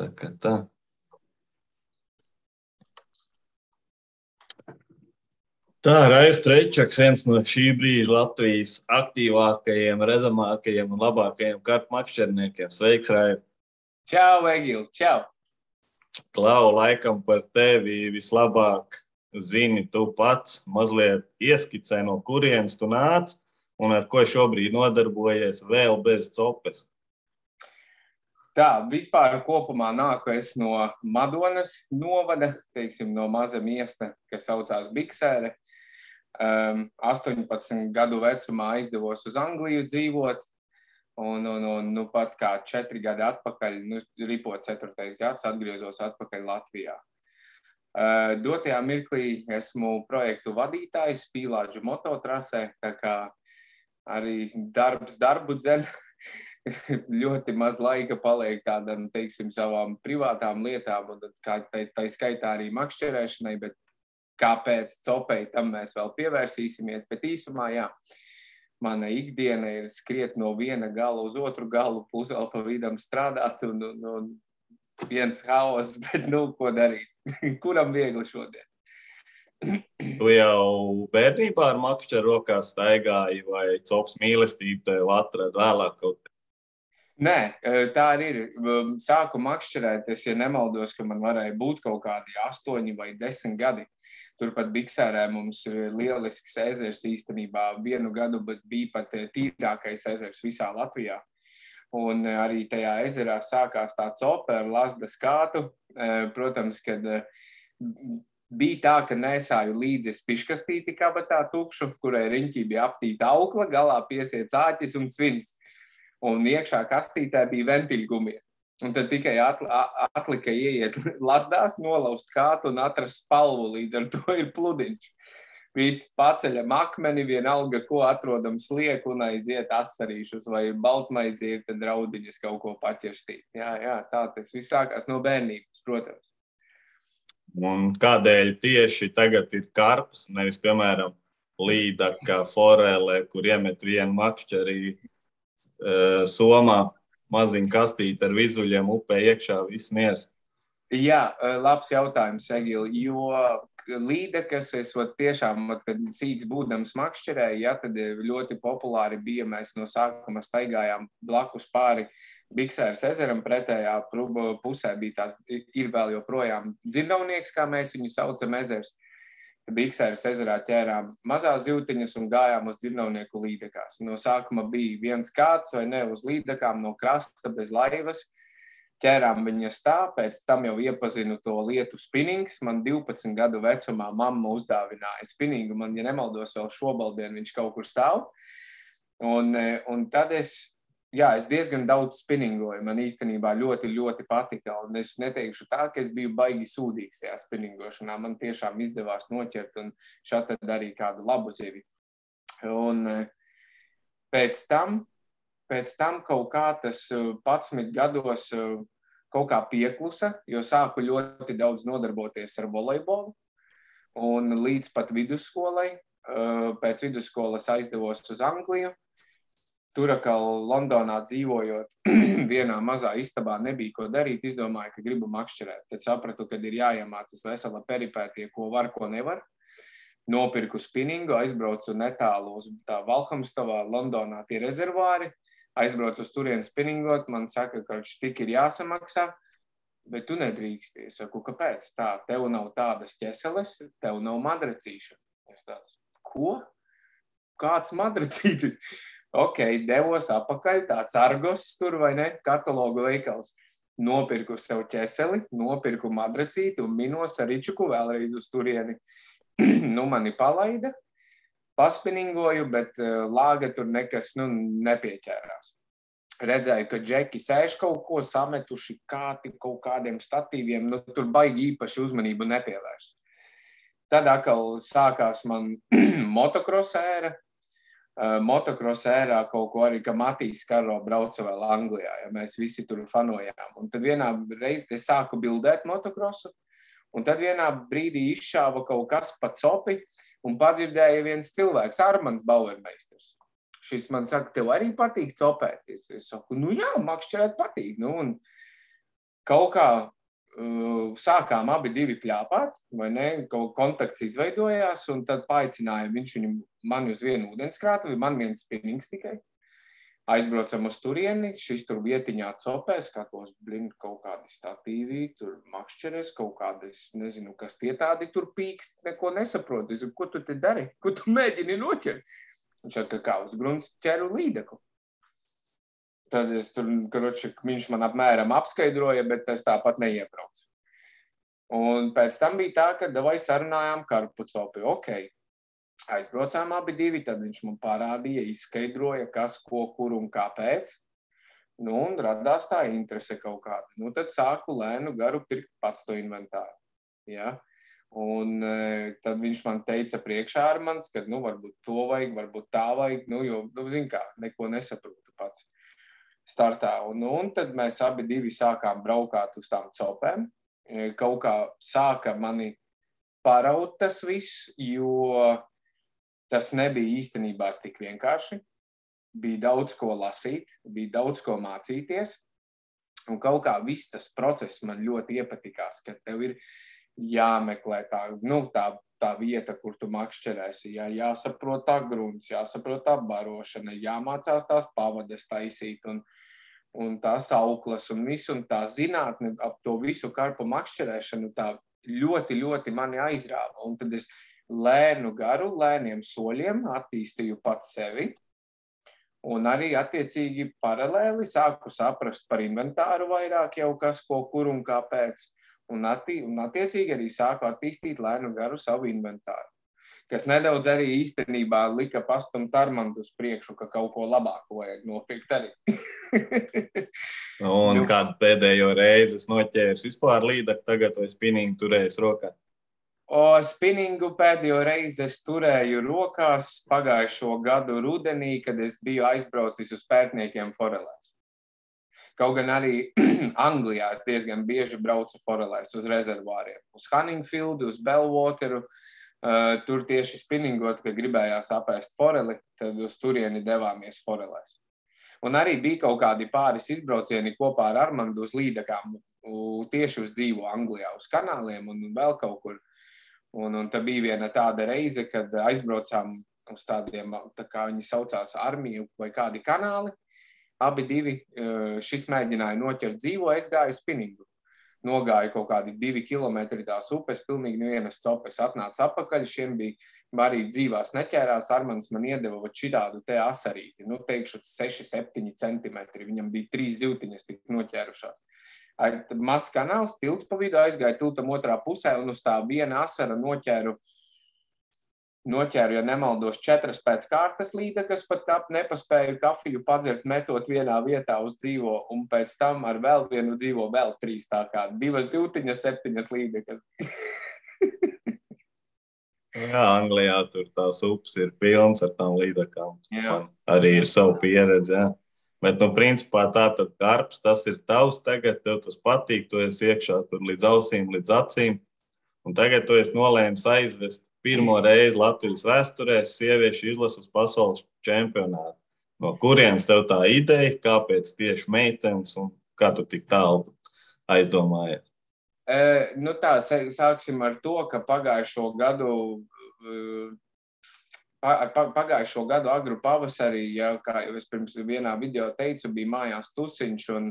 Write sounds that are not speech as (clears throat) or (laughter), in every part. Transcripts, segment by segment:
Tā kā tā. Tā Raivs Strečaks, viens no šī brīža Latvijas aktīvākajiem, redzamākajiem un labākajiem kartmakšķerniekiem. Sveiks, Raiv! Čau, Egil! Čau! Klau, laikam par tevi vislabāk zini tu pats, mazliet ieskicē, no kurienes tu nāc un ar ko šobrīd nodarbojies vēl bez copes. Tā, vispār kopumā nāku es no Madonas novada, teiksim, no maza miesta, kas saucās Biksēre. Um, 18 gadu vecumā aizdevos uz Angliju dzīvot, un, un, un nu, pat kā četri gadi atpakaļ, nu, ripot ceturtais gads, atgriezos atpakaļ Latvijā. Uh, dotajā mirklī esmu projektu vadītājs Pīlāģu mototrasē, tā kā arī darbs darbu dzen. (laughs) (laughs) ļoti maz laika paliek tādam, teiksim, savām privātām lietām, un kā tā, tā skaitā arī makšķerēšanai, bet kāpēc copei tam mēs vēl pievērsīsimies. Bet īsumā, jā, mana ikdiena ir skriet no viena gala uz otru galu, plus vēl pa vidam strādāt, un, un, un viens haoss, (laughs) bet nu, ko darīt? (laughs) Kuram viegli šodien? Tu jau bērnībā ar makšķeru rokā staigāji, vai cops mīlestība tev atrada vēlāk kaut? Nē, tā arī ir. Sāku makšķerēt, es, ja nemaldos, ka man varēja būt kaut kādi astoņi vai desmit gadi. Turpat Biksērē mums ir lielisks ezers īstenībā. Vienu gadu bija pat tīrākais ezers visā Latvijā. Un arī tajā ezerā sākās tāds opera, lasda skātu. Protams, kad bija tā, ka nesāju līdzi spiškastīti kabatā tukšu, kurai riņķī bija aptīta aukla, galā piesiet āķis un svins un iekšā kastītē bija ventiļgumija. Un tad tikai atlika ieiet (laughs) lasdās, nolaust kātu un atrast spalvu, līdz ar to ir pludiņš. Viss paceļam akmeni, vienalga, ko atrodam slieku un aiziet asarīšus, vai baltmaizi ir, tad raudiņas kaut ko paķerstīt. Jā, jā, tā tas viss sākās no bērnības, protams. Un kādēļ tieši tagad ir karps, nevis, piemēram, līdaka, forele, kur iemet vienu makšķerī uh, somā maziņu kastīti ar vizuļiem upē iekšā, viss miers. Jā, labs jautājums, Egil, jo līdekas es vat, tiešām, vat, kad sīks būdams makšķerēju, ja, tad ļoti populāri bija, mēs no sākuma staigājām blakus pāri Biksēras ezeram, pretējā pusē bija tās, ir vēl joprojām dzirnavnieks, kā mēs viņu saucam, ezers. Uh, Biksēras ezerā ķērām mazās zīltiņas un gājām uz dzirnavnieku līdekās. No sākuma bija viens kāds vai ne uz līdekām no krasta bez laivas. Ķērām viņas tā, pēc tam jau iepazinu to lietu spinnings. Man 12 gadu vecumā mamma uzdāvināja spinningu. Man, ja nemaldos, vēl šobaldien viņš kaut kur stāv. Un, un tad es jā, es diezgan daudz spinningoju. Man īstenībā ļoti, ļoti patika. Un es neteikšu tā, ka es biju baigi sūdīgs tajā spinningošanā. Man tiešām izdevās noķert un šādi arī kādu labu zivi. Un e, pēc tam, pēc tam kaut kā tas 11 e, gados e, kaut kā pieklusa, jo sāku ļoti daudz nodarboties ar volejbolu. Un līdz pat vidusskolai, pēc vidusskolas aizdevos uz Angliju, Tur atkal Londonā dzīvojot, (clears throat) vienā mazā istabā nebija ko darīt. Izdomāju, ka gribu makšķerēt. Tad sapratu, ka ir jāiemācās vesela peripētie, ko var, ko nevar. Nopirku spinningu, aizbraucu netālu uz Valhamstovā, Londonā tie rezervāri. Aizbraucu uz turieni spinningot, man saka, ka tik ir jāsamaksā, bet tu nedrīksti. Es saku, kāpēc? Tā, tev nav tādas ķeseles, tev nav madrecīša. Es tāds, ko? Kāds madrecītis? Ok, devos apakaļ, tāds argos tur vai ne, katalogu veikals. Nopirku sev ķeseli, nopirku madracīti un minos ar ričuku vēlreiz uz turieni. (clears throat) nu, mani palaida, paspinningoju, bet uh, lāga tur nekas nu, nepieķērās. Redzēju, ka džeki sēž kaut ko sametuši kāti kaut kādiem statīviem, nu, tur baigi īpaši uzmanību nepievērst. Tad atkal sākās man (clears throat) motocross ēra, uh, motocross ērā kaut ko arī, ka Matīs Karo brauca vēl Anglijā, ja mēs visi tur fanojām. Un tad vienā reizē es sāku bildēt motocrossu, un tad vienā brīdī izšāva kaut kas pa copi, un padzirdēja viens cilvēks, Armans Bauermeisters. Šis man saka, tev arī patīk copēt. Es, saku, nu jā, makšķerēt patīk. Nu, un, kaut kā sākām abi divi plāpāt, vai ne? Kaut kontakts izveidojās, un tad paaicināja viņš viņu mani uz vienu ūdenskrātuvi, man viens spinnings tikai. Aizbraucam uz turieni, šis tur vietiņā copē, skatos, blin, kaut kādi statīvi, tur makšķeres, kaut kādas, nezinu, kas tie tādi tur pīkst, neko nesaprotu. Es, ko tu te dari? Ko tu mēģini noķert? Viņš tā kā uz grunts ķeru līdeku. Tad es tur, karoči, viņš man apmēram apskaidroja, bet es tāpat neiebraucu. Un pēc tam bija tā, ka davai sarunājām Karpucopi. Ok, aizbraucām abi divi, tad viņš man parādīja, izskaidroja, kas, ko, kur un kāpēc. Nu, un radās tā interese kaut kāda. Nu, tad sāku lēnu garu pirkt pats to inventāru. Ja? Un e, tad viņš man teica priekšā ar manis, ka, nu, varbūt to vajag, varbūt tā vajag, nu, jo, nu, zin kā, neko nesaprotu pats startā. Un, nu, un tad mēs abi divi sākām braukāt uz tām copēm. E, kaut kā sāka mani paraut tas viss, jo tas nebija īstenībā tik vienkārši. Bija daudz ko lasīt, bija daudz ko mācīties. Un kaut kā viss tas process man ļoti iepatikās, ka tev ir jāmeklē tā, nu, tā, tā vieta, kur tu makšķerēsi. Jā, jāsaprot tā grunts, jāsaprot tā barošana, jāmācās tās pavadas taisīt un, un tās auklas un visu. Un tā zinātne ap to visu karpu makšķerēšanu tā ļoti, ļoti mani aizrāva. Un tad es lēnu garu, lēniem soļiem attīstīju pats sevi. Un arī attiecīgi paralēli sāku saprast par inventāru vairāk, jau kas, ko, kur un kāpēc un, atti, un attiecīgi arī sāku attīstīt lēnu garu savu inventāru. Kas nedaudz arī īstenībā lika pastumt Armandu uz priekšu, ka kaut ko labāku vajag nopirkt arī. (laughs) un nu, kādu pēdējo reizi es noķēru vispār līdzi, tagad vai spinīgu turējis rokā? O spinningu pēdējo reizi es turēju rokās pagājušo gadu rudenī, kad es biju aizbraucis uz pērtniekiem Forelēs. Kaut gan arī (clears throat) Anglijā es diezgan bieži braucu forelēs uz rezervāriem, uz Hanningfieldu, uz Bellwateru. Uh, tur tieši spinningot, ka gribējās apēst foreli, tad uz turieni devāmies forelēs. Un arī bija kaut kādi pāris izbraucieni kopā ar Armandu uz līdakām, tieši uz dzīvo Anglijā, uz kanāliem un vēl kaut kur. Un, un tā bija viena tāda reize, kad aizbraucām uz tādiem, tā kā viņi saucās, armiju vai kādi kanāli. Abi divi šis mēģināja noķert dzīvo, es gāju spinningu. Nogāju kaut kādi divi kilometri tās upes, pilnīgi nevienas copes. Atnāca apakaļ, šiem bija arī dzīvās neķērās. Armans man iedeva šitādu te asarīti, nu, teikšu, 6-7 centimetri. Viņam bija trīs zivtiņas tik noķērušās. Mazs kanāls, tilts pa vidu aizgāja tiltam otrā pusē un uz tā viena asara noķēru uh, Noķēru, ja nemaldos, četras pēc kārtas līdekas, pat kap, nepaspēju kafiju padzert, metot vienā vietā uz dzīvo, un pēc tam ar vēl vienu dzīvo vēl trīs, tā kā divas jūtiņas, septiņas līdekas. (laughs) jā, Anglijā tur tās upes ir pilnas ar tām līdekām. Man arī ir savu pieredzi, jā. Bet, nu, principā tā tad darbs, tas ir tavs tagad, tev tas patīk, tu esi iekšā tur līdz ausīm, līdz acīm, un tagad tu esi nolēmis aizvest pirmo reizi Latvijas vēsturē sieviešu izlases pasaules čempionātu. No kurienes tev tā ideja, kāpēc tieši meitenes un kā tu tik tālu aizdomājies? E, nu tā, sāksim ar to, ka pagājušo gadu, ar pagājušo gadu agru pavasarī, ja, kā jau es pirms vienā video teicu, bija mājās tusiņš un,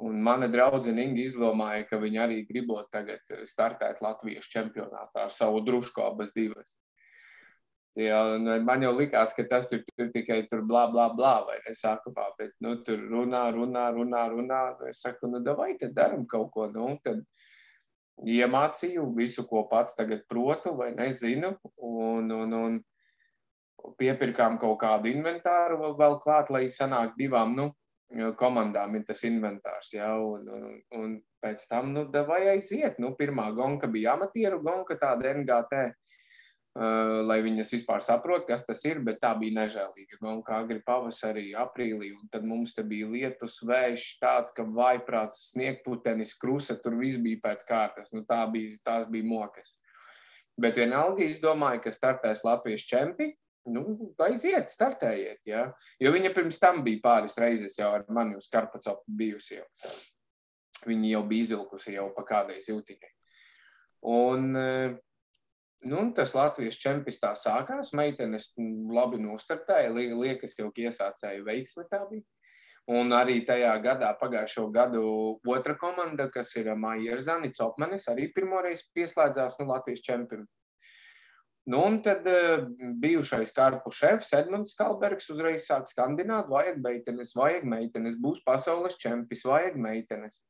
Un mana draudzene Inga izdomāja, ka viņa arī gribot tagad startēt Latvijas čempionātā ar savu drušku abas divas. Jā, man jau likās, ka tas ir tikai tur blā, blā, blā, vai ne sākumā, bet nu, tur runā, runā, runā, runā. Nu, es saku, nu, vai tad daram kaut ko, nu, tad iemācīju visu, ko pats tagad protu vai nezinu, un, un, un piepirkām kaut kādu inventāru vēl klāt, lai sanāk divām, nu, komandām ir tas inventārs. Ja, un, un, un pēc tam, nu, vai aiziet. Nu, pirmā gonka bija amatieru gonka, tāda NGT, uh, lai viņas vispār saprot, kas tas ir, bet tā bija nežēlīga gonka agri pavasarī, aprīlī. Un tad mums te bija lietus, vējš, tāds, ka vaiprāts, sniegputenis, krusa, tur viss bija pēc kārtas. Nu, tā bija, tās bija mokas. Bet vienalga izdomāja, ka startēs Latvijas čempioni nu, aiziet, startējiet. Ja? Jo viņa pirms tam bija pāris reizes jau ar mani uz Karpacopu bijusi. Jau. Viņa jau bija izvilkusi jau pa kādai zīltiņai. Un, uh, nu, tas Latvijas čempions tā sākās. Meitenes labi nostartēja, liekas, jau iesācēju veiksmi tā bija. Un arī tajā gadā, pagājušo gadu, otra komanda, kas ir Maija Zani, Copmanis, arī pirmoreiz pieslēdzās nu, Latvijas čempionam. Nu, un tad uh, bijušais karpu šefs Edmunds Kalbergs uzreiz sāk skandināt, vajag meitenes, vajag meitenes, būs pasaules čempions, vajag meitenes.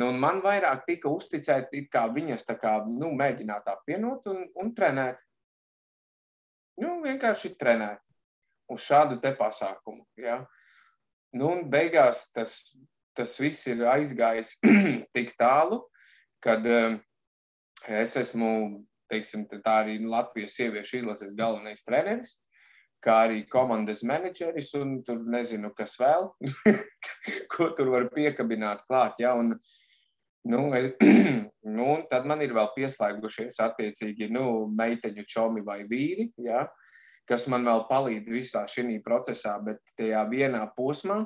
Nu, man vairāk tika uzticēti, kā viņas kā, nu, mēģināt apvienot un, un trenēt. Nu, vienkārši trenēt uz šādu te pasākumu. Ja? Nu, un beigās tas, tas viss ir aizgājis (clears throat) tik tālu, kad uh, es esmu teiksim, tā arī Latvijas sieviešu izlases galvenais treneris, kā arī komandas menedžeris, un tur nezinu, kas vēl, (laughs) ko tur var piekabināt klāt. Ja? Un, nu, es, (clears throat) nu, tad man ir vēl pieslēgušies attiecīgi nu, meiteņu čomi vai vīri, ja? kas man vēl palīdz visā šī procesā, bet tajā vienā posmā,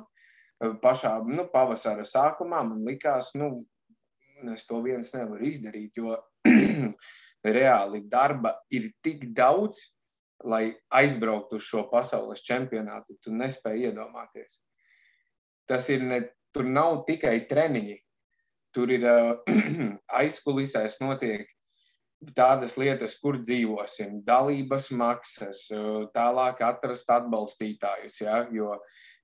pašā nu, pavasara sākumā, man likās, nu, es to viens nevaru izdarīt, jo (clears throat) reāli darba ir tik daudz, lai aizbrauktu uz šo pasaules čempionātu. Tu nespēji iedomāties. Tas ir ne, tur nav tikai treniņi. Tur ir uh, (clears throat) aizkulisēs notiek tādas lietas, kur dzīvosim, dalības maksas, tālāk atrast atbalstītājus. Ja? Jo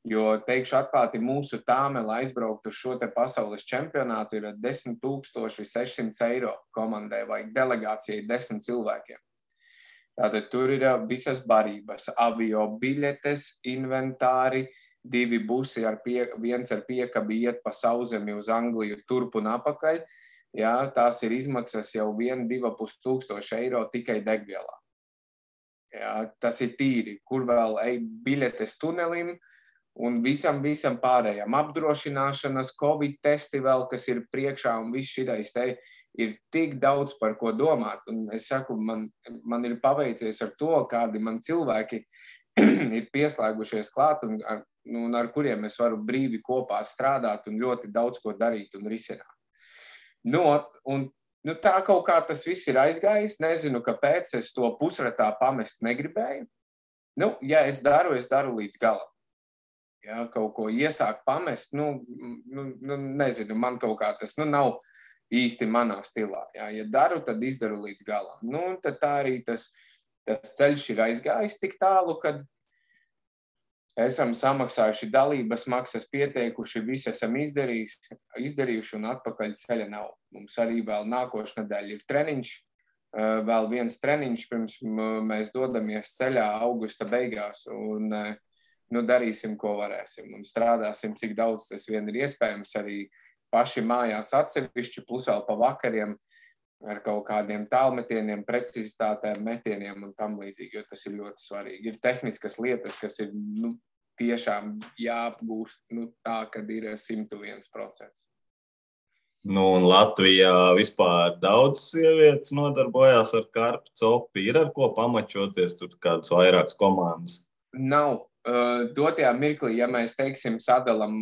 Jo, teikšu atklāti, mūsu tāme, lai aizbrauktu uz šo pasaules čempionātu, ir 10,600 eiro komandai vai delegācijai desmit cilvēkiem. Tātad tur ir visas barības, avio biļetes, inventāri, divi busi, ar pie, viens ar piekabi iet pa sauzemi uz Angliju, turp un apakaļ. Jā, tās ir izmaksas jau 1,5 tūkstoši eiro tikai degvielā. Jā, tas ir tīri, kur vēl ej biļetes tunelim, uh, un visam, visam pārējām. Apdrošināšanas, covid testi vēl, kas ir priekšā, un viss šis te ir tik daudz par ko domāt. Un es saku, man, man ir paveicies ar to, kādi man cilvēki (clears throat) ir pieslēgušies klāt un ar, nu, un ar kuriem es varu brīvi kopā strādāt un ļoti daudz ko darīt un risināt. Nu, un, nu, tā kaut kā tas viss ir aizgājis. Nezinu, kāpēc es to pusratā pamest negribēju. Nu, ja es daru, es daru līdz galam ja, kaut ko iesākt, pamest, nu, nu, nu, nezinu, man kaut kā tas nu, nav īsti manā stilā. Ja, ja daru, tad izdaru līdz galam. Nu, tad tā arī tas, tas ceļš ir aizgājis tik tālu, kad esam samaksājuši dalības maksas, pieteikuši, visu esam izdarījuši un atpakaļ ceļa nav. Mums arī vēl nākošais nedēļa ir treniņš. Vēl viens treniņš, pirms mēs dodamies ceļā augusta beigās. Un, uh, nu, darīsim, ko varēsim un strādāsim, cik daudz tas vien ir iespējams. Arī paši mājās atsevišķi, plus vēl pa vakariem ar kaut kādiem tālmetieniem, precizitātēm, metieniem un tam līdzīgi, jo tas ir ļoti svarīgi. Ir tehniskas lietas, kas ir nu, tiešām jāapgūst nu, tā, kad ir 101%. Nu, un Latvijā vispār daudz sievietes nodarbojās ar karpu copu. Ir ar ko pamačoties, tur kādas vairākas komandas. Nav dotajā mirklī, ja mēs teiksim, sadalām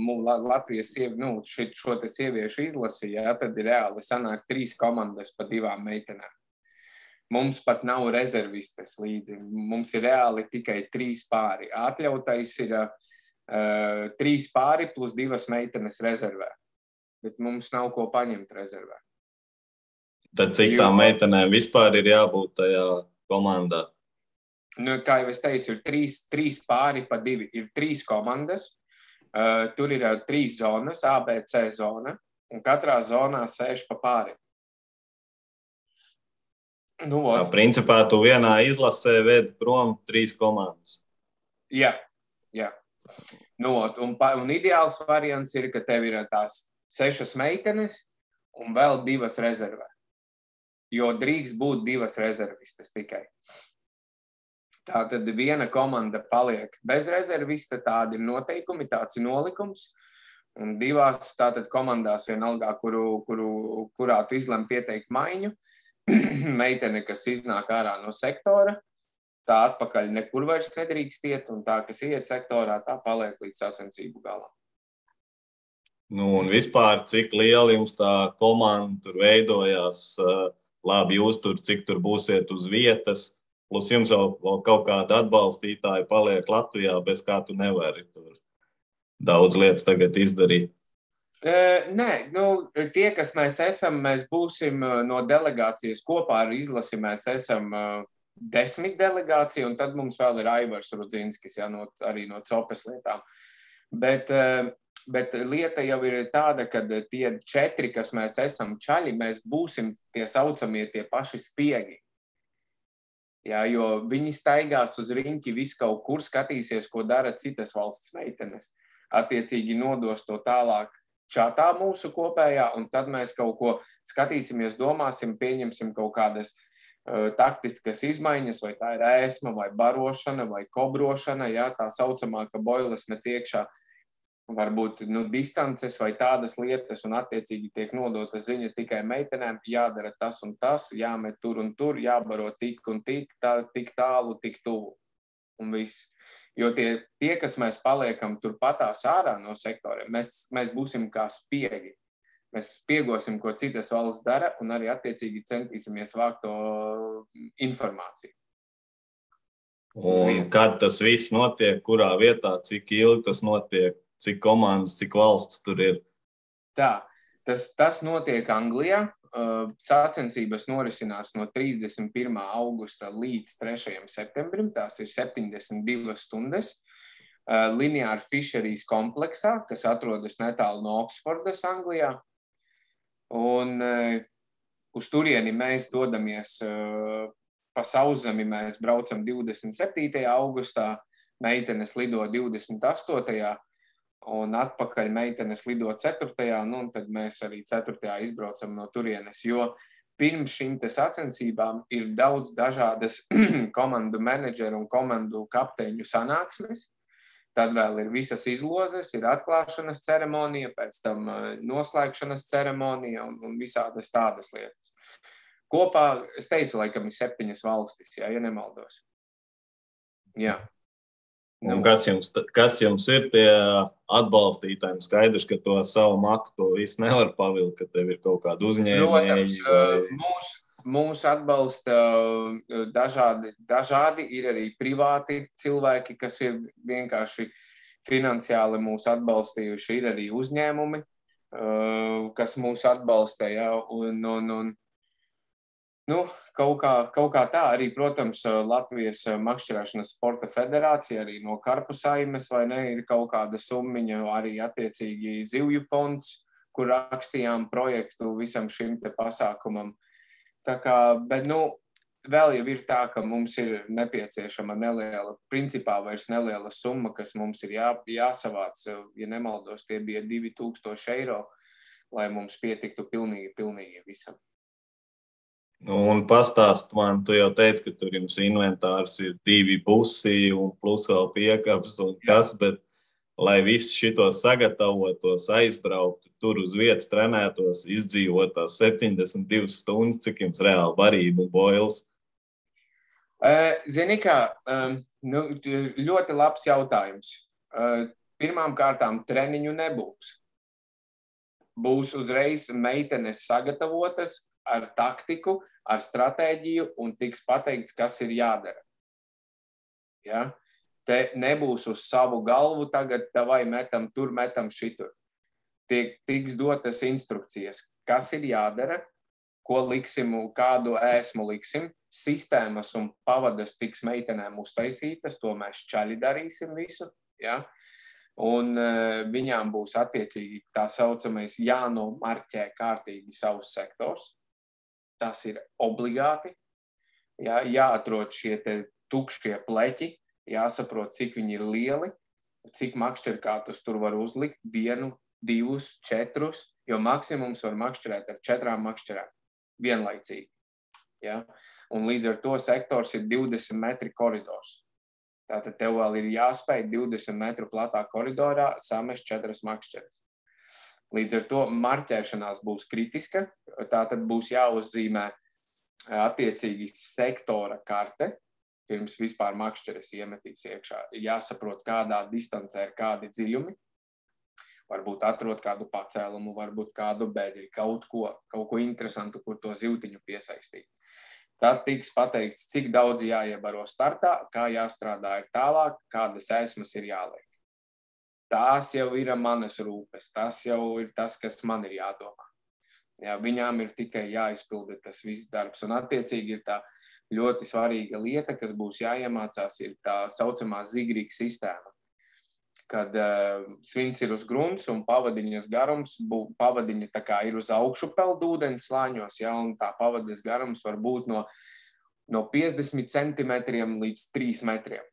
Latvijas sievi, nu, šit, šo sieviešu izlasi, ja, tad reāli sanāk trīs komandas pa divām meitenēm. Mums pat nav rezervistes līdzi. Mums ir reāli tikai trīs pāri. Atļautais ir uh, trīs pāri plus divas meitenes rezervē. Bet mums nav ko paņemt rezervē. Tad cik tām meitenēm vispār ir jābūt tajā komandā? Nu, kā jau es teicu, ir trīs, trīs pāri pa divi. Ir trīs komandas, uh, tur ir uh, trīs zonas, ABC zona, un katrā zonā sēž pa pāri. Nu, Tā, principā tu vienā izlasē vedi prom trīs komandas. Jā, jā. Nu, un, un ideāls variants ir, ka tev ir tās sešas meitenes un vēl divas rezervē. Jo drīkst būt divas rezervistes tikai. Tā tad viena komanda paliek bez rezervista, tādi ir noteikumi, tāds ir nolikums. Un divās tātad komandās vienalga, kuru, kuru, kurā tu izlem pieteikt maiņu, (clears throat) meitene, kas iznāk ārā no sektora, tā atpakaļ nekur vairs nedrīkst iet, un tā, kas iet sektorā, tā paliek līdz sacensību galam. Nu, un vispār, cik liela jums tā komanda tur veidojās, labi, jūs tur, cik tur būsiet uz vietas, plus jums jau kaut kāda atbalstītāja paliek Latvijā, bez kā tu nevari tur daudz lietas tagad izdarīt. Uh, nē, nu, tie, kas mēs esam, mēs būsim no delegācijas kopā ar izlasi. Mēs esam desmit delegācija, un tad mums vēl ir Aivars Rudzinskis, ja, no, arī no COPES lietām. Bet Bet lieta jau ir tāda, ka tie četri, kas mēs esam čaļi, mēs būsim tie saucamie tie paši spiegi. Jā, jo viņi staigās uz riņķi visu kaut kur, skatīsies, ko dara citas valsts meitenes. Attiecīgi nodos to tālāk čatā mūsu kopējā, un tad mēs kaut ko skatīsimies, domāsim, pieņemsim kaut kādas uh, taktiskas izmaiņas, vai tā ir ēsma, vai barošana, vai kobrošana, jā, tā saucamā, ka boilas met iekšā uh, varbūt nu, distances vai tādas lietas, un attiecīgi tiek nodota ziņa tikai meitenēm, jādara tas un tas, jāmet tur un tur, jābaro tik un tik, tā, tik tālu, tik tuvu. Un viss. Jo tie, tie, kas mēs paliekam turpatās ārā no sektoriem, mēs, mēs būsim kā spiegi. Mēs spiegosim, ko citas valsts dara, un arī attiecīgi centīsimies vākt to informāciju. Un kad tas viss notiek, kurā vietā, cik ilgi tas notiek, cik komandas, cik valsts tur ir? Tā, tas, tas notiek Anglijā. Sacensības norisinās no 31. augusta līdz 3. septembrim. Tās ir 72 stundas. Lineāra Fisheries kompleksā, kas atrodas netālu no Oksfordas, Anglijā. Un uz turieni mēs dodamies pa sauszemi. Mēs braucam 27. augustā, meitenes lido 28 un atpakaļ meitenes lido 4. Nu, tad mēs arī 4. izbraucam no turienes. Jo pirms šīm sacensībām ir daudz dažādas (clears throat) komandu menedžeru un komandu kapteiņu sanāksmes. Tad vēl ir visas izlozes, ir atklāšanas ceremonija, pēc tam eh, noslēgšanas ceremonija un, un visādas tādas lietas. Kopā, es teicu, laikam ir septiņas valstis, jā, ja nemaldos. Jā. Nu. Kas, jums, kas jums ir tie atbalstītāji? Skaidrs, ka to savu maku to visu nevar pavilkt, ka tev ir kaut kāda uzņēmēja. Vai... Mūs, mūs atbalsta dažādi, dažādi, ir arī privāti cilvēki, kas ir vienkārši finansiāli mūs atbalstījuši, ir arī uzņēmumi, kas mūs atbalsta. Ja, un, un, un, Nu, kaut, kā, kaut kā tā arī, protams, Latvijas makšķerēšanas sporta federācija, arī no Karpu saimes, vai ne, ir kaut kāda summiņa, arī attiecīgi zivju fonds, kur rakstījām projektu visam šim te pasākumam. Tā kā, bet, nu, vēl jau ir tā, ka mums ir nepieciešama neliela, principā vairs neliela summa, kas mums ir jā, jāsavāc. Ja nemaldos, tie bija 2000 eiro, lai mums pietiktu pilnīgi, pilnīgi visam. Nu, un pastāst man, tu jau teici, ka tur jums inventārs ir divi busi un plus vēl piekāpes un kas, bet lai visu šito sagatavotos, aizbrauktu, tur uz vietas trenētos, izdzīvot tās 72 stundas, cik jums reāli varība un boils? Zini, kā nu, ļoti labs jautājums. Pirmām kārtām treniņu nebūs. Būs uzreiz meitenes sagatavotas, ar taktiku, ar stratēģiju un tiks pateikts, kas ir jādara. Ja? Te nebūs uz savu galvu, tagad vai metam tur, metam šitur. Tiek, tiks dotas instrukcijas, kas ir jādara, ko liksim, kādu ēsmu liksim. Sistēmas un pavadas tiks meitenēm uztaisītas, to mēs čaļi darīsim visu. Ja? Un uh, viņām būs attiecīgi tā saucamais jānomarķē kārtīgi savs sektors tas ir obligāti. Jā, jāatrod šie tukšie pleķi, jāsaprot, cik viņi ir lieli, cik makšķerkātus tur var uzlikt, vienu, divus, četrus, jo maksimums var makšķerēt ar četrām makšķerēm vienlaicīgi. Ja? Un līdz ar to sektors ir 20 metri koridors. Tātad tev vēl ir jāspēj 20 metru platā koridorā samest četras makšķeres. Līdz ar to marķēšanās būs kritiska. Tā tad būs jāuzzīmē attiecīgi sektora karte, pirms vispār makšķeres iemetīs iekšā. Jāsaprot, kādā distancē ir kādi dziļumi. Varbūt atrod kādu pacēlumu, varbūt kādu bedri, kaut ko, kaut ko interesantu, kur to zīltiņu piesaistīt. Tad tiks pateikts, cik daudz jāiebaro startā, kā jāstrādā ir tālāk, kādas esmas ir jāliek. Tās jau ir manas rūpes, tas jau ir tas, kas man ir jādomā. Jā, viņām ir tikai jāizpilda tas viss darbs. Un, attiecīgi, ir tā ļoti svarīga lieta, kas būs jāiemācās, ir tā saucamā zigrīga sistēma kad uh, svins ir uz grunts un pavadiņas garums bū, pavadiņa ir uz augšu peldu ūdens slāņos, ja, un tā pavadiņas garums var būt no, no 50 centimetriem līdz 3 metriem.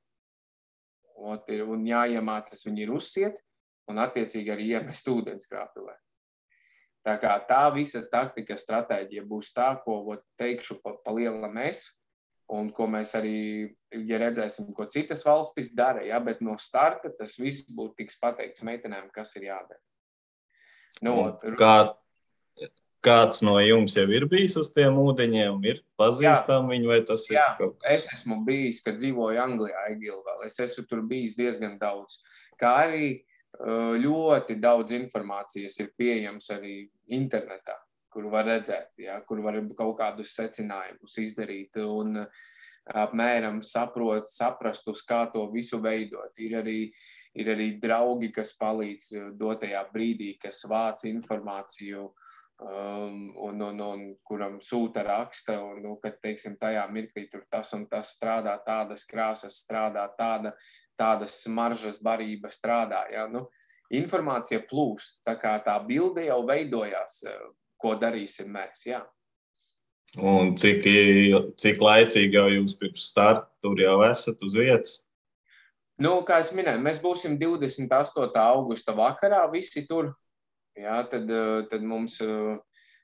Ot, ir, un jāiemācās viņi ir uzsiet un attiecīgi arī iemest ūdenskrātuvē. Tā kā tā visa taktika, stratēģija būs tā, ko ot, teikšu pa, pa lielam es, un ko mēs arī, ja redzēsim, ko citas valstis dara, ja, bet no starta tas viss būtu tiks pateikts meitenēm, kas ir jādara. Nu, kā, kāds no jums jau ir bijis uz tiem ūdeņiem, ir pazīstami viņi vai tas jā, ir kaut kas? Es esmu bijis, kad dzīvoju Anglijā, Egilvēl. Es esmu tur bijis diezgan daudz. Kā arī ļoti daudz informācijas ir pieejams arī internetā kur var redzēt, ja, kur var kaut kādus secinājumus izdarīt un apmēram saprot, saprast, uz kā to visu veidot. Ir arī, ir arī draugi, kas palīdz dotajā brīdī, kas vāc informāciju. Um, un, un, un kuram sūta raksta, un, nu, kad, teiksim, tajā mirklī tur tas un tas strādā, tādas krāsas strādā, tāda, tādas smaržas barība strādā. Ja? Nu, informācija plūst, tā kā tā bilde jau veidojās ko darīsim mēs. Jā. Un cik, cik laicīgi jau jūs pirms starta tur jau esat uz vietas? Nu, kā jau minēju, mēs būsim 28. augusta vakarā, visi tur. Jā, tad, tad mums,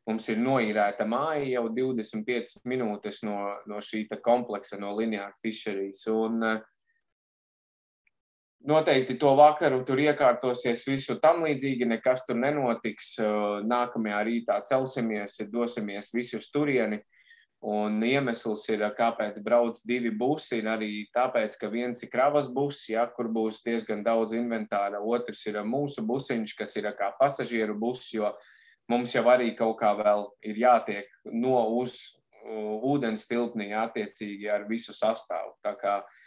mums ir noīrēta māja jau 25 minūtes no, no šī kompleksa, no Lineāra Fisheries. Un, uh, noteikti to vakaru tur iekārtosies visu tam līdzīgi, nekas tur nenotiks. Nākamajā rītā celsimies, dosimies visus turieni. Un iemesls ir, kāpēc brauc divi busi, ir arī tāpēc, ka viens ir kravas bus, ja, kur būs diezgan daudz inventāra, otrs ir mūsu busiņš, kas ir kā pasažieru bus, jo mums jau arī kaut kā vēl ir jātiek no uz ūdens tilpnī attiecīgi ar visu sastāvu. Tā kā uh,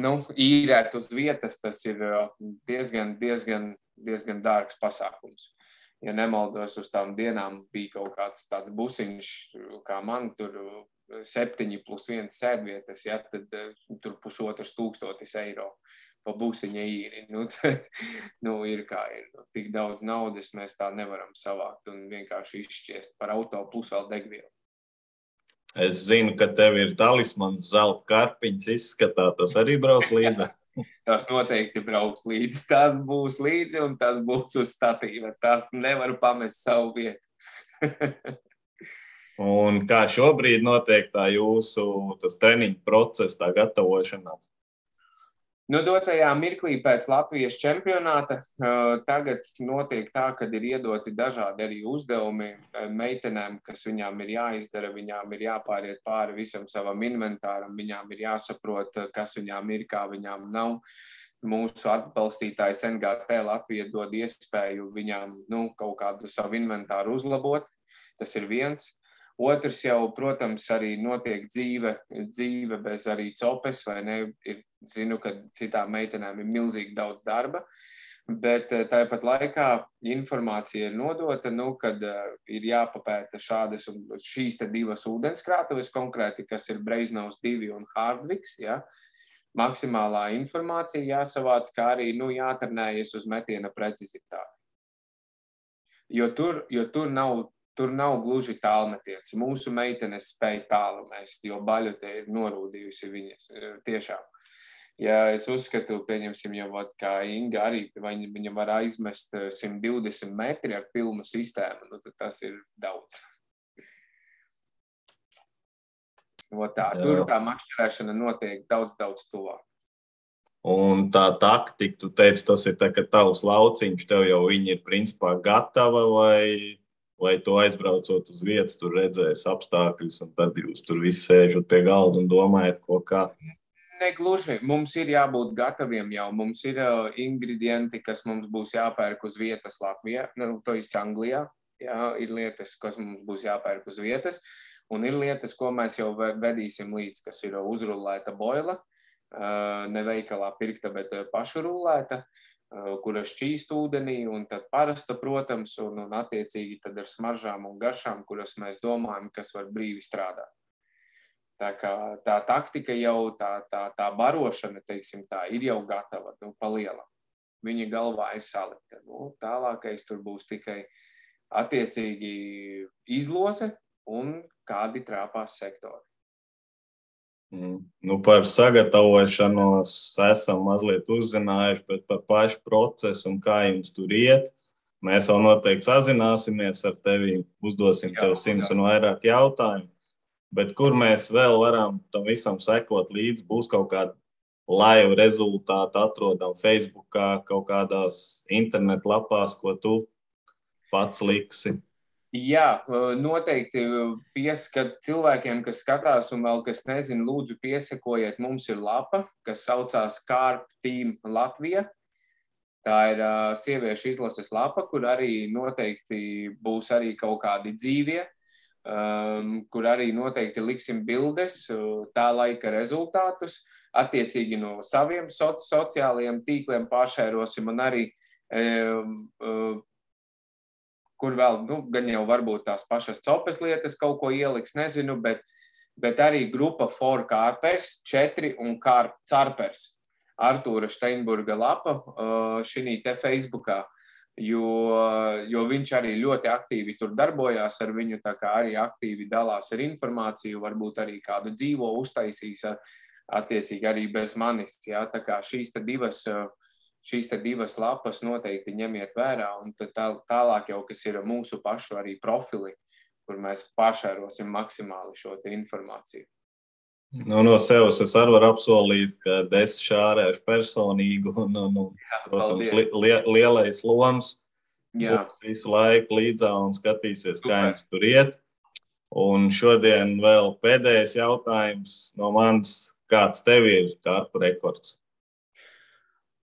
nu, īrēt uz vietas, tas ir uh, diezgan, diezgan, diezgan dārgs pasākums. Ja nemaldos, uz tām dienām bija kaut kāds tāds busiņš, kā man tur uh, septiņi plus viens sēdvietas, ja, tad uh, tur pusotras tūkstotis eiro pa busiņa īri. Nu, (laughs) tad, nu, ir kā ir. Nu, tik daudz naudas mēs tā nevaram savākt un vienkārši izšķiest par auto plus vēl degvielu. Es zinu, ka tev ir talismans, zelta karpiņš, izskatā, tas arī brauc līdzi. (laughs) tas noteikti brauks līdzi. Tas būs līdzi un tas būs uz statīva. Tas nevar pamest savu vietu. (laughs) un kā šobrīd notiek tā jūsu treniņu process, tā gatavošanās? Nu, dotajā mirklī pēc Latvijas čempionāta tagad notiek tā, ka ir iedoti dažādi arī uzdevumi meitenēm, kas viņām ir jāizdara. Viņām ir jāpāriet pāri visam savam inventāram, viņām ir jāsaprot, kas viņām ir, kā viņām nav. Mūsu atbalstītājs NGT Latvija dod iespēju viņām nu, kaut kādu savu inventāru uzlabot. Tas ir viens. Otrs jau, protams, arī notiek dzīve, dzīve bez arī copes, vai ne? Ir, zinu, ka citām meitenēm ir milzīgi daudz darba, bet eh, tāpat laikā informācija ir nodota, nu, kad uh, ir jāpapēta šādas un šīs divas ūdenskrātuves konkrēti, kas ir Breiznaus 2 un Hardviks, ja? Maksimālā informācija jāsavāc, kā arī, nu, jātrenējas uz metiena precizitāti. Jo tur, jo tur nav tur nav gluži tālmetiens. Mūsu meitenes spēja tālu mest, jo baļote ir norūdījusi viņas tiešām. Ja es uzskatu, pieņemsim, jau vat, kā Inga arī, viņa, var aizmest 120 metri ar pilnu sistēmu, nu, tad tas ir daudz. No tā, tur tā makšķerēšana notiek daudz, daudz tuvāk. Un tā taktika, tu teici, tas ir tā, tavs lauciņš tev jau viņi ir principā gatava vai vai tu aizbraucot uz vietas, tur redzēsi apstākļus, un tad jūs tur visi sēžat pie galda un domājat, ko kā. Negluži. Mums ir jābūt gataviem jau. Mums ir uh, ingredienti, kas mums būs jāpērk uz vietas Latvijā, nu, to ir Anglijā. Jā, ir lietas, kas mums būs jāpērk uz vietas, un ir lietas, ko mēs jau vedīsim līdz, kas ir uzrullēta boila, uh, ne veikalā pirkta, bet pašu rullēta, uh, kura šķīst ūdenī, un tad parasta, protams, un, un attiecīgi tad ar smaržām un garšām, kuras mēs domājam, kas var brīvi strādāt. Tā, kā, tā taktika jau, tā, tā, tā barošana, teiksim, tā ir jau gatava, nu, palielam. Viņa galvā ir salikta. Nu, tālākais tur būs tikai attiecīgi izlose un kādi trāpās sektori. Mm. Nu, par sagatavošanos esam mazliet uzzinājuši, bet par pašu procesu un kā jums tur iet. Mēs vēl noteikti sazināsimies ar tevi, uzdosim jā, tev simts jā. un vairāk jautājumu. Bet kur mēs vēl varam tam visam sekot līdzi, būs kaut kāda laiva rezultāti, atrodam Facebook, kaut kādās internetlapās, ko tu pats liksi. Jā, noteikti pieskat cilvēkiem, kas skatās un vēl kas nezina, lūdzu piesakojiet. Mums ir lapa, kas saucās Kārp Team Latvija. Tā ir uh, sieviešu izlases lapa, kur arī noteikti būs arī kaut kādi dzīvie um, kur arī noteikti liksim bildes, tā laika rezultātus, attiecīgi no saviem soci sociālajiem tīkliem pāršērosim un arī, um, kur vēl, nu, gan jau varbūt tās pašas copes lietas kaut ko ieliks, nezinu, bet, bet arī grupa For Kārpers, 4 un Kārpers. Artūra Steinburga lapa uh, šī te Facebookā. Uh, jo, jo viņš arī ļoti aktīvi tur darbojās ar viņu, arī aktīvi dalās ar informāciju, varbūt arī kādu dzīvo uztaisīs, attiecīgi arī bez manis. Jā, tā kā šīs divas, šīs divas lapas noteikti ņemiet vērā, un tā, tālāk jau, kas ir mūsu pašu arī profili, kur mēs pašērosim maksimāli šo informāciju. Nu, no sevis es arī varu apsolīt, ka es šārēšu personīgu un, un, un Jā, protams, li, li, lielais loms. Jā. Visu laiku līdzā un skatīsies, kā jums tur iet. Un šodien vēl pēdējais jautājums no manis. Kāds tev ir karpu rekords?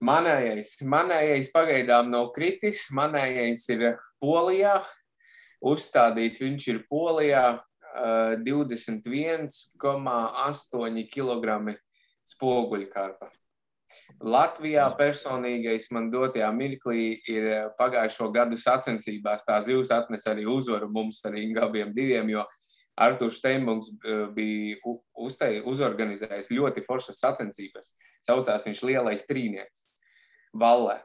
Manējais, manējais pagaidām nav kritis. Manējais ir Polijā. Uzstādīts viņš ir Polijā 21,8 kg spoguļkarpa. Latvijā personīgais man dotajā mirklī ir pagājušo gadu sacensībās. Tā zivs atnesa arī uzvaru mums, arī abiem diviem, jo Arthurs Steinbungs bija uztei, uzorganizējis ļoti foršas sacensības. Saucās viņš Lielais Trīnieks, Valle.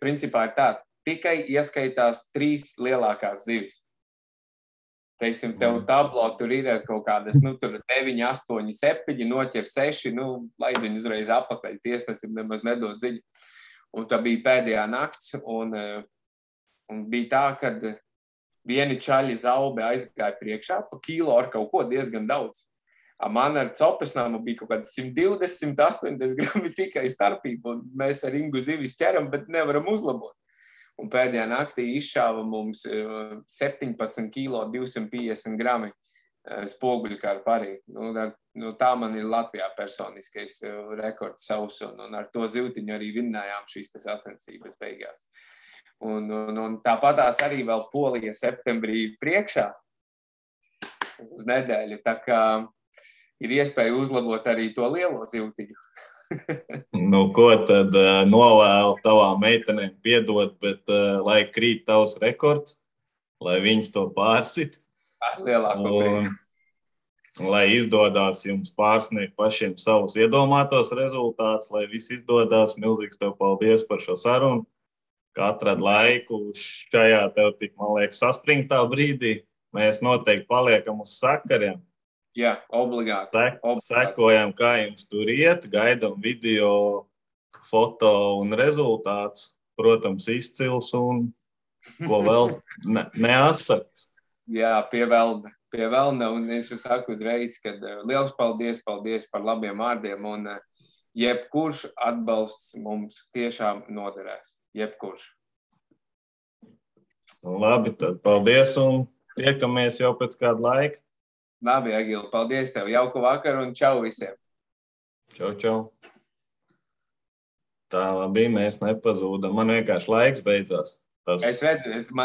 Principā ir tā, tikai ieskaitās trīs lielākās zivis teiksim, tev mm. tablo tur ir kaut kādas, nu, tur 9, 8, 7, noķer 6, nu, laid viņu uzreiz apakaļ, tiesnesim nemaz nedod ziņu. Un tā bija pēdējā nakts, un, un bija tā, ka vieni čaļi zaube aizgāja priekšā pa kilo ar kaut ko diezgan daudz. Man ar copesnāmu bija kaut kāds 120, 180 grami tikai starpība, mēs ar Ingu zivis ķeram, bet nevaram uzlabot un pēdējā naktī izšāva mums 17 kg 250 grami spoguļu kā arī. Nu, ar, nu, tā man ir Latvijā personiskais eh, rekords savs, un, un ar to zivtiņu arī vinnējām šīs sacensības beigās. Un, un, un tāpatās arī vēl Polija septembrī priekšā uz nedēļu. Tā kā ir iespēja uzlabot arī to lielo zivtiņu. (laughs) nu, ko tad uh, novēlu tavām meitenēm piedot, bet uh, lai krīt tavs rekords, lai viņas to pārsit. Ar lielāko prieku. Lai izdodas jums pārsniegt pašiem savus iedomātos rezultātus, lai viss izdodas. Milzīgs tev paldies par šo sarunu. Kā atrad laiku šajā tev tik, man liekas, saspringtā brīdī. Mēs noteikti paliekam uz sakariem. Jā, obligāti. Sek, obligāti. Sekojam, kā jums tur iet, gaidām video, foto un rezultāts. Protams, izcils un ko vēl (laughs) ne, neasaks. Jā, pievelda. Pievelda, un es saku uzreiz, ka uh, liels paldies, paldies par labiem vārdiem, un uh, jebkurš atbalsts mums tiešām noderēs. Jebkurš. Labi, tad paldies, un tiekamies jau pēc kāda laika. Labi, Agila, paldies tev. Jauku vakaru un čau visiem! Čau, čau. Tā bija. Mēs nepazūdam. Man vienkārši laiks beidzās. Tas Es redzu, man